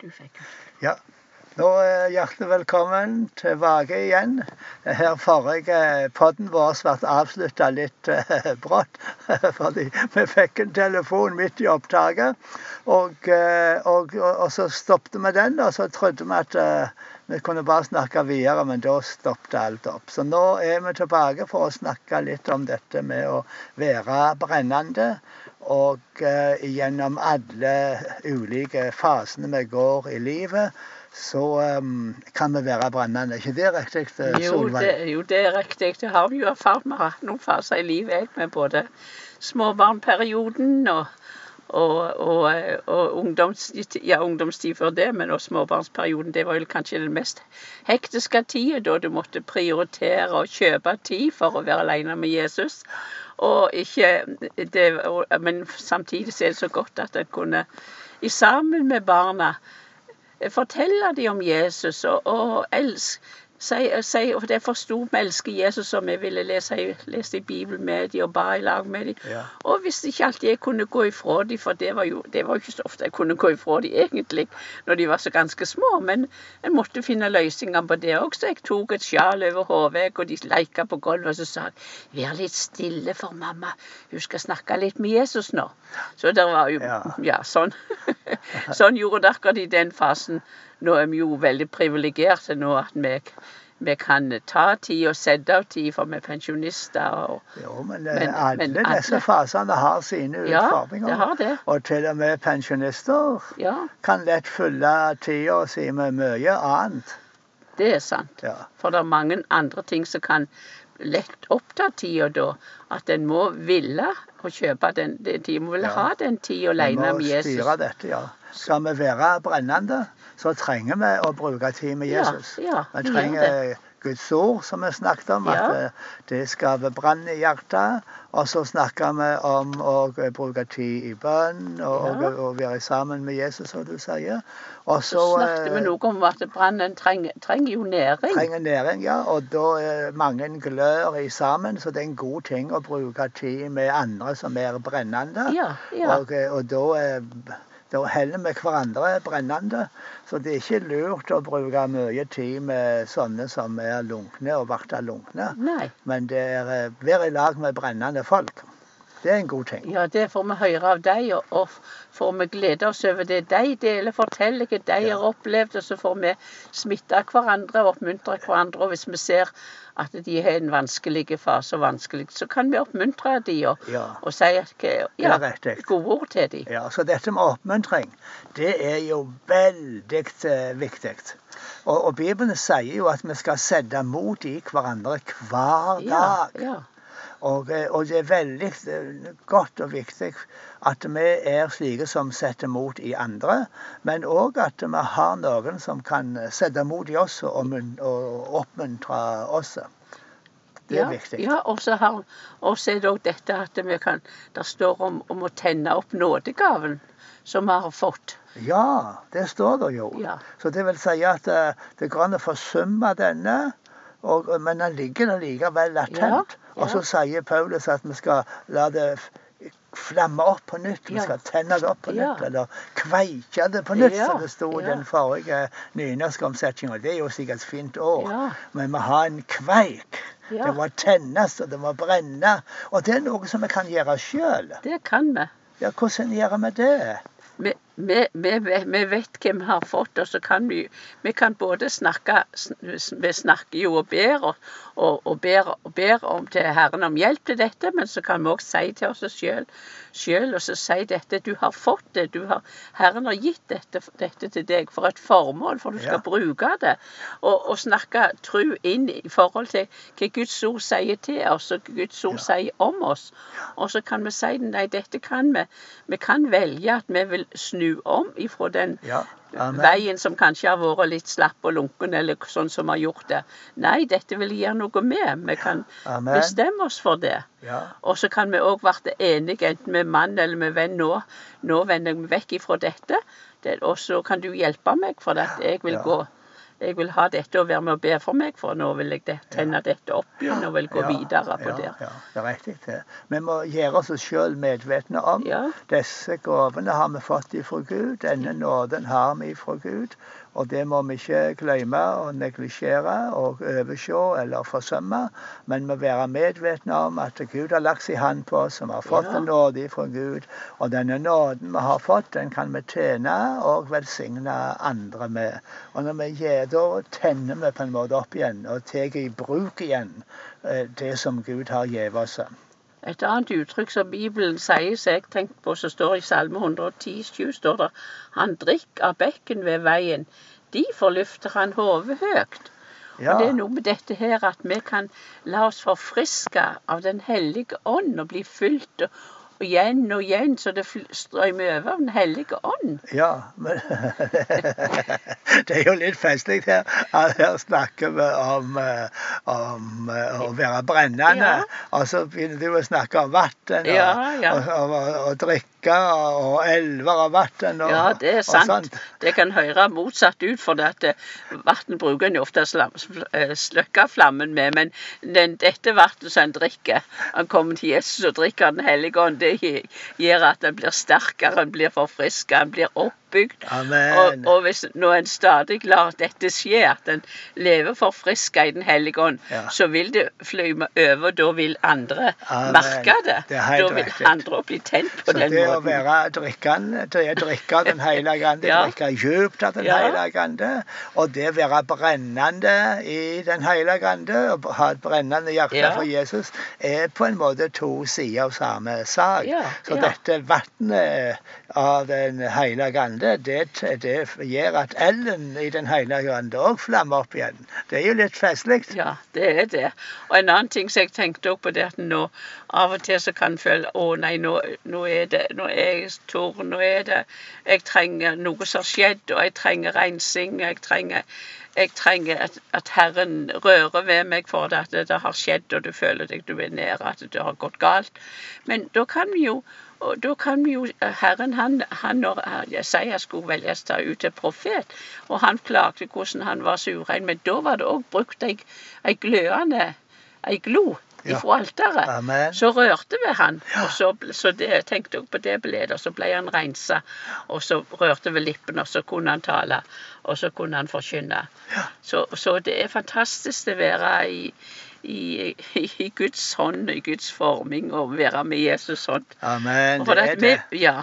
du fikk. Ja. Nå er hjertelig velkommen tilbake igjen. Her forrige podden vår ble avslutta litt eh, brått. Fordi vi fikk en telefon midt i opptaket. Og, eh, og, og, og så stoppet vi den, og så trodde vi at eh, vi kunne bare snakke videre, men da stoppet alt opp. Så nå er vi tilbake for å snakke litt om dette med å være brennende. Og eh, gjennom alle ulike fasene vi går i livet, så um, kan vi være brennende. Er ikke det riktig, eh, Jo, Solveig? det, jo, det er riktig. Det har vi jo erfart. Vi har hatt noen faser i livet, jeg, med både småbarnperioden og, og, og, og ungdomstid, ja, ungdomstid før det, men også småbarnsperioden. Det var jo kanskje den mest hektiske tida, da du måtte prioritere og kjøpe tid for å være alene med Jesus. Og ikke, det, men samtidig er det så godt at en kunne i sammen med barna fortelle dem om Jesus og, og elsk, og det forsto vi elsker Jesus, og vi ville lese, lese i Bibelen med dem og ba i lag med dem. Ja. Og hvis ikke alltid jeg kunne gå ifra dem, for det var jo det var jo ikke så ofte jeg kunne gå ifra dem egentlig, når de var så ganske små, men en måtte finne løsninger på det også. Jeg tok et sjal over hodet, og de leika på gulvet, og så sa jeg vær litt stille for mamma, hun skal snakke litt med Jesus nå. Så det var jo Ja. ja, sånn. sånn gjorde det akkurat i den fasen. Nå er vi jo veldig privilegerte nå at vi, vi kan ta tid og sette av tid, for vi er pensjonister. Og, Jo, men, Men- alle men disse alle- fasene har sine ja, utfordringer. det har det. Og til og med pensjonister Ja, kan lett fylle tida si med mye annet. det er sant. Ja. For det er mange andre ting som kan lett oppta tida da. At en må ville å kjøpe den, den tida. Må ville Ja. ha den tida Vi alene må med Jesus. styre dette, ja. Skal vi være brennende, så trenger vi å bruke tid med Jesus. ja, vi vi trenger Guds ord, som vi snakket om, Ja. at eh, det skaper brann i hjertet. Og så snakker vi om å eh, bruke tid i bønn og, Ja. og, være sammen med Jesus, som du sier. Og Så så snakket vi eh, noe om at brannen trenger, trenger jo næring. trenger næring, ja. Og da er mange glør i sammen, så det er en god ting å bruke tid med andre som er brennende. Ja, ja. Og, eh, og da, da holder vi hverandre brennende. Så det er ikke lurt å bruke mye tid med sånne som er lunkne og blir lunkne. Nei. Men det er eh, være i lag med brennende folk. Det er en god ting. Ja, det får vi høre av deg, og, og får vi glede oss over det de deler, forteller hva de Ja. har opplevd, og så får vi smitte hverandre og oppmuntre hverandre. Og hvis vi ser at de har en vanskelig fase, og vanskelig, så kan vi oppmuntre de og, Ja. og si ja, gode ord til de. Ja, så dette med oppmuntring, det er jo veldig eh, viktig. Og, og Bibelen sier jo at vi skal sette mot i hverandre hver dag. Ja, ja, Og, og det er veldig godt og viktig at vi er slike som setter mot i andre, men òg at vi har noen som kan sette mot i oss og, og oppmuntre oss. Det er ja, viktig. Ja, og så er det òg dette at vi kan Det står om, om å tenne opp nådegaven som vi har fått. Ja, det står det jo. Ja. Så det vil si at eh, det går an å forsumme denne, og, men den ligger der likevel latent. Ja, Og så sier Paulus at vi skal la det flamme opp på nytt. Vi skal tenne det opp på nytt, eller kveike det på nytt, som det sto i den forrige nynorskomsetninga. Det er jo sikkert et fint ord. Men vi har en kveik. Det må tennes, og det må brenne. Og det er noe som vi kan gjøre sjøl. Det kan vi. Ja, hvordan gjør vi det? vi, vi, vi, vet- hvem vi har fått, og så kan vi Vi kan både snakke Vi snakker jo og ber og, og, og, ber, og ber om til Herren om hjelp til dette, men så kan vi òg si til oss sjøl sjøl, og så si dette. Du har fått det. Du har, Herren har gitt dette, dette til deg for et formål, for du skal Ja. bruke det. Og, og snakke tru inn i forhold til hva Guds ord sier til oss, og Guds ord Ja. sier om oss. Og så kan vi si nei, dette kan vi. Vi kan velge at vi vil snu om ifra den Ja. Amen. veien som kanskje har vært litt slapp og lunken, eller sånn som har gjort det. Nei, dette vil gjøre noe med. Vi kan Amen. bestemme oss for det. Ja. Og så kan vi òg bli enige, enten med mann eller med venn. Nå, nå vender jeg meg vekk ifra dette, det, og så kan du hjelpe meg, for at jeg vil Ja. gå jeg vil ha dette og være med og be for meg, for nå vil jeg det, tenne dette opp igjen og vil gå Ja, videre på ja, det. Ja, det er riktig. det. Vi må gjøre oss sjøl medvetne om Ja. disse gavene har vi fått ifra Gud. Denne nåden har vi ifra Gud. Og det må vi ikke glemme og neglisjere og overse eller forsømme. Men må være medvetne om at Gud har lagt sin hånd på oss, som har fått en nåde fra Gud. Og denne nåden vi har fått, den kan vi tjene og velsigne andre med. Og når vi gjør da tenner vi på en måte opp igjen og tar i bruk igjen eh, det som Gud har gitt oss. Et annet uttrykk som Bibelen sier, som jeg tenkte på, som står i Salme 110, 7, står det Han drikker av bekken ved veien. Derfor løfter han hodet høyt. Ja, Og det er noe med dette her at vi kan la oss forfriske av Den hellige ånd og bli fylt og, igjen og igjen, så det strømmer over av Den hellige ånd. ja men Det er jo litt festlig her. at Her snakker vi om, eh, om eh, å være brennende. Ja. Og så begynner du å snakke om vann og, Ja, ja. og, og, og drikke og elver og vann. Og, Ja, det er sant. Det kan høre motsatt ut, for at eh, vann bruker en ofte å slukke flammen med. Men den, dette vannet som en drikker, han kommer til Jesus og drikker Den hellige ånd, det gjør at en blir sterkere, en blir forfriska, en blir oppbygd. Og, og hvis når en stadig lar dette skje, at en lever forfriska i Den hellige ånd, Ja. så vil det flyme over. Da vil andre Amen. merke det. Det da vil riktig. andre bli tent på Så den det å være drikkende, det er drikke Den hellige ande, Ja. drikke djupt av Den Ja. hellige ande, og det å være brennende i Den hellige ande, og ha et brennende hjerte Ja. for Jesus, er på en måte to sider av samme sak. Så dette vannet av Den hellige ande, det, det gjør at elden i Den hellige ande òg flammer opp igjen. Det er jo litt festlig. Ja, det er det. Og en annen ting som jeg tenkte på, det at nå av og til så kan føle å nei, nå, nå er det nå er jeg stor, nå er det Jeg trenger noe som har skjedd, og jeg trenger rensing. Jeg trenger, jeg trenger at, at Herren rører ved meg for det, at det, det har skjedd, og du føler deg du er nede, at det har gått galt. Men da kan vi jo og da kan vi jo, Herren han, han når Jesaja skulle velges ta ut til profet, og han klagde hvordan han var så urein, men da var det òg brukt ei, ei glødende ei glo ifra alteret. Amen. Så rørte vi han, og så, så det, tenkte jeg på det bildet, og så ble han rensa, og så rørte vi lippene, og så kunne han tale, og så kunne han forkynne. Så, så det er fantastisk å være i, i, i, Guds hånd, i Guds forming, og være med Jesus hånd. Amen. Det er det. Vi, ja.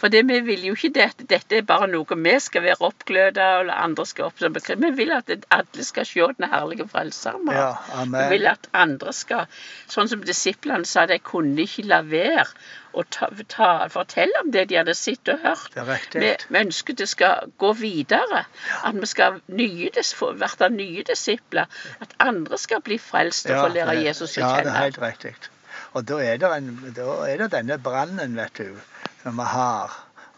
For det, vi vil jo ikke det, dette er bare noe vi skal være oppgløda, eller andre skal opp som bekre- Vi vil at alle skal se den herlige frelseren. vår. Ja, Vi vil at andre skal Sånn som disiplene sa, de kunne ikke la være å ta, ta, fortelle om det de hadde sett og hørt. Vi, vi ønsker det skal gå videre. At vi skal nye, bli nye disipler. At andre skal bli frelst og få lære Jesus å ja, det er helt riktig. Og da er, det en, da er det denne brannen, vet du, som vi har.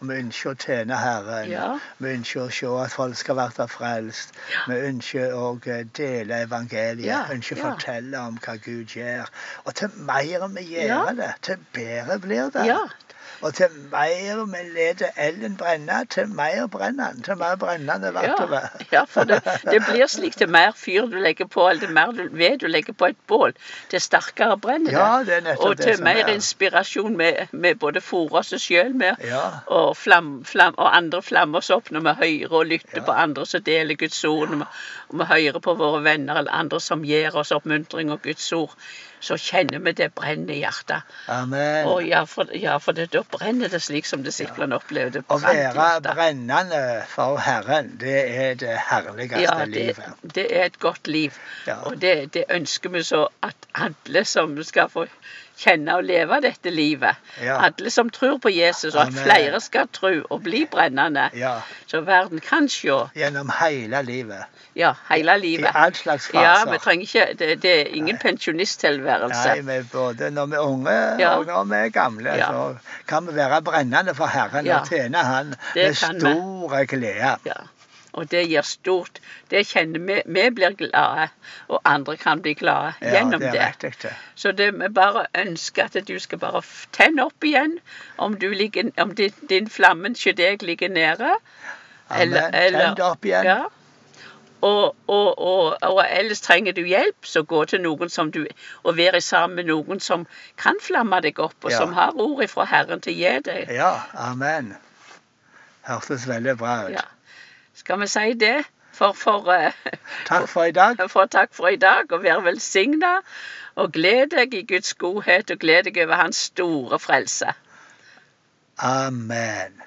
Vi ønsker å tjene Herren. Ja. Vi ønsker å se at folk skal bli frelst. Vi ønsker å eh, dele evangeliet. Ja, Vi ønsker å ja. fortelle om hva Gud gjør. Og til mer vi gjør Ja. det, til bedre blir det. Og til mer vi leter elden brenne, til mer brenner den. Til mer brennende blir det. ja for det, det blir slik til mer fyr du legger på, eller til mer ved du legger på et bål, til sterkere brenner det. Ja, det er og det til mer er. inspirasjon med, med både fôre oss sjøl med, Ja. og, flam, flam, og andre flammer oss opp når vi hører og lytter Ja. på andre som deler Guds ord, når vi, og vi hører på våre venner eller andre som gir oss oppmuntring og Guds ord, så kjenner vi det brenner i hjertet. Amen. Og ja, for, ja, for det, da brenner det slik som disiplene opplevde. Å være brennende for Herren, det er det herligste Ja, det, livet. det er et godt liv. Ja. Og det, det ønsker vi så at alle som skal få kjenne og leve dette livet, Ja. alle som tror på Jesus, og at flere skal tro og bli brennende, Ja, så verden kan se gjennom hele livet. ja, hele I livet. all slags Ja, faser. vi trenger ikke Det, det er ingen pensjonisttilværelse. Nei, vi både når vi er unge Ja. og når vi er gamle, Ja. så kan vi være brennende for Herren Ja. og tjene Han Det med stor glede. Og det gir stort Det kjenner vi. Vi blir glade, og andre kan bli glade Ja, gjennom det det. er riktig. det. Så det vi bare ønsker at du skal bare tenne opp igjen. Om, du ligger, om din, din flammen ikke deg ligger nede. Amen. Tenn det opp igjen. Ja. Og, og, og, og ellers trenger du hjelp, så gå til noen som du Og være sammen med noen som kan flamme deg opp, og Ja. som har ord fra Herren til å gi deg. Ja, amen. Hørtes veldig bra ut. Ja. Skal vi si det? For, for, eh, Takk for i dag. for takk for i dag, og vær velsigna. Og gled deg i Guds godhet, og gled deg over Hans store frelse. Amen.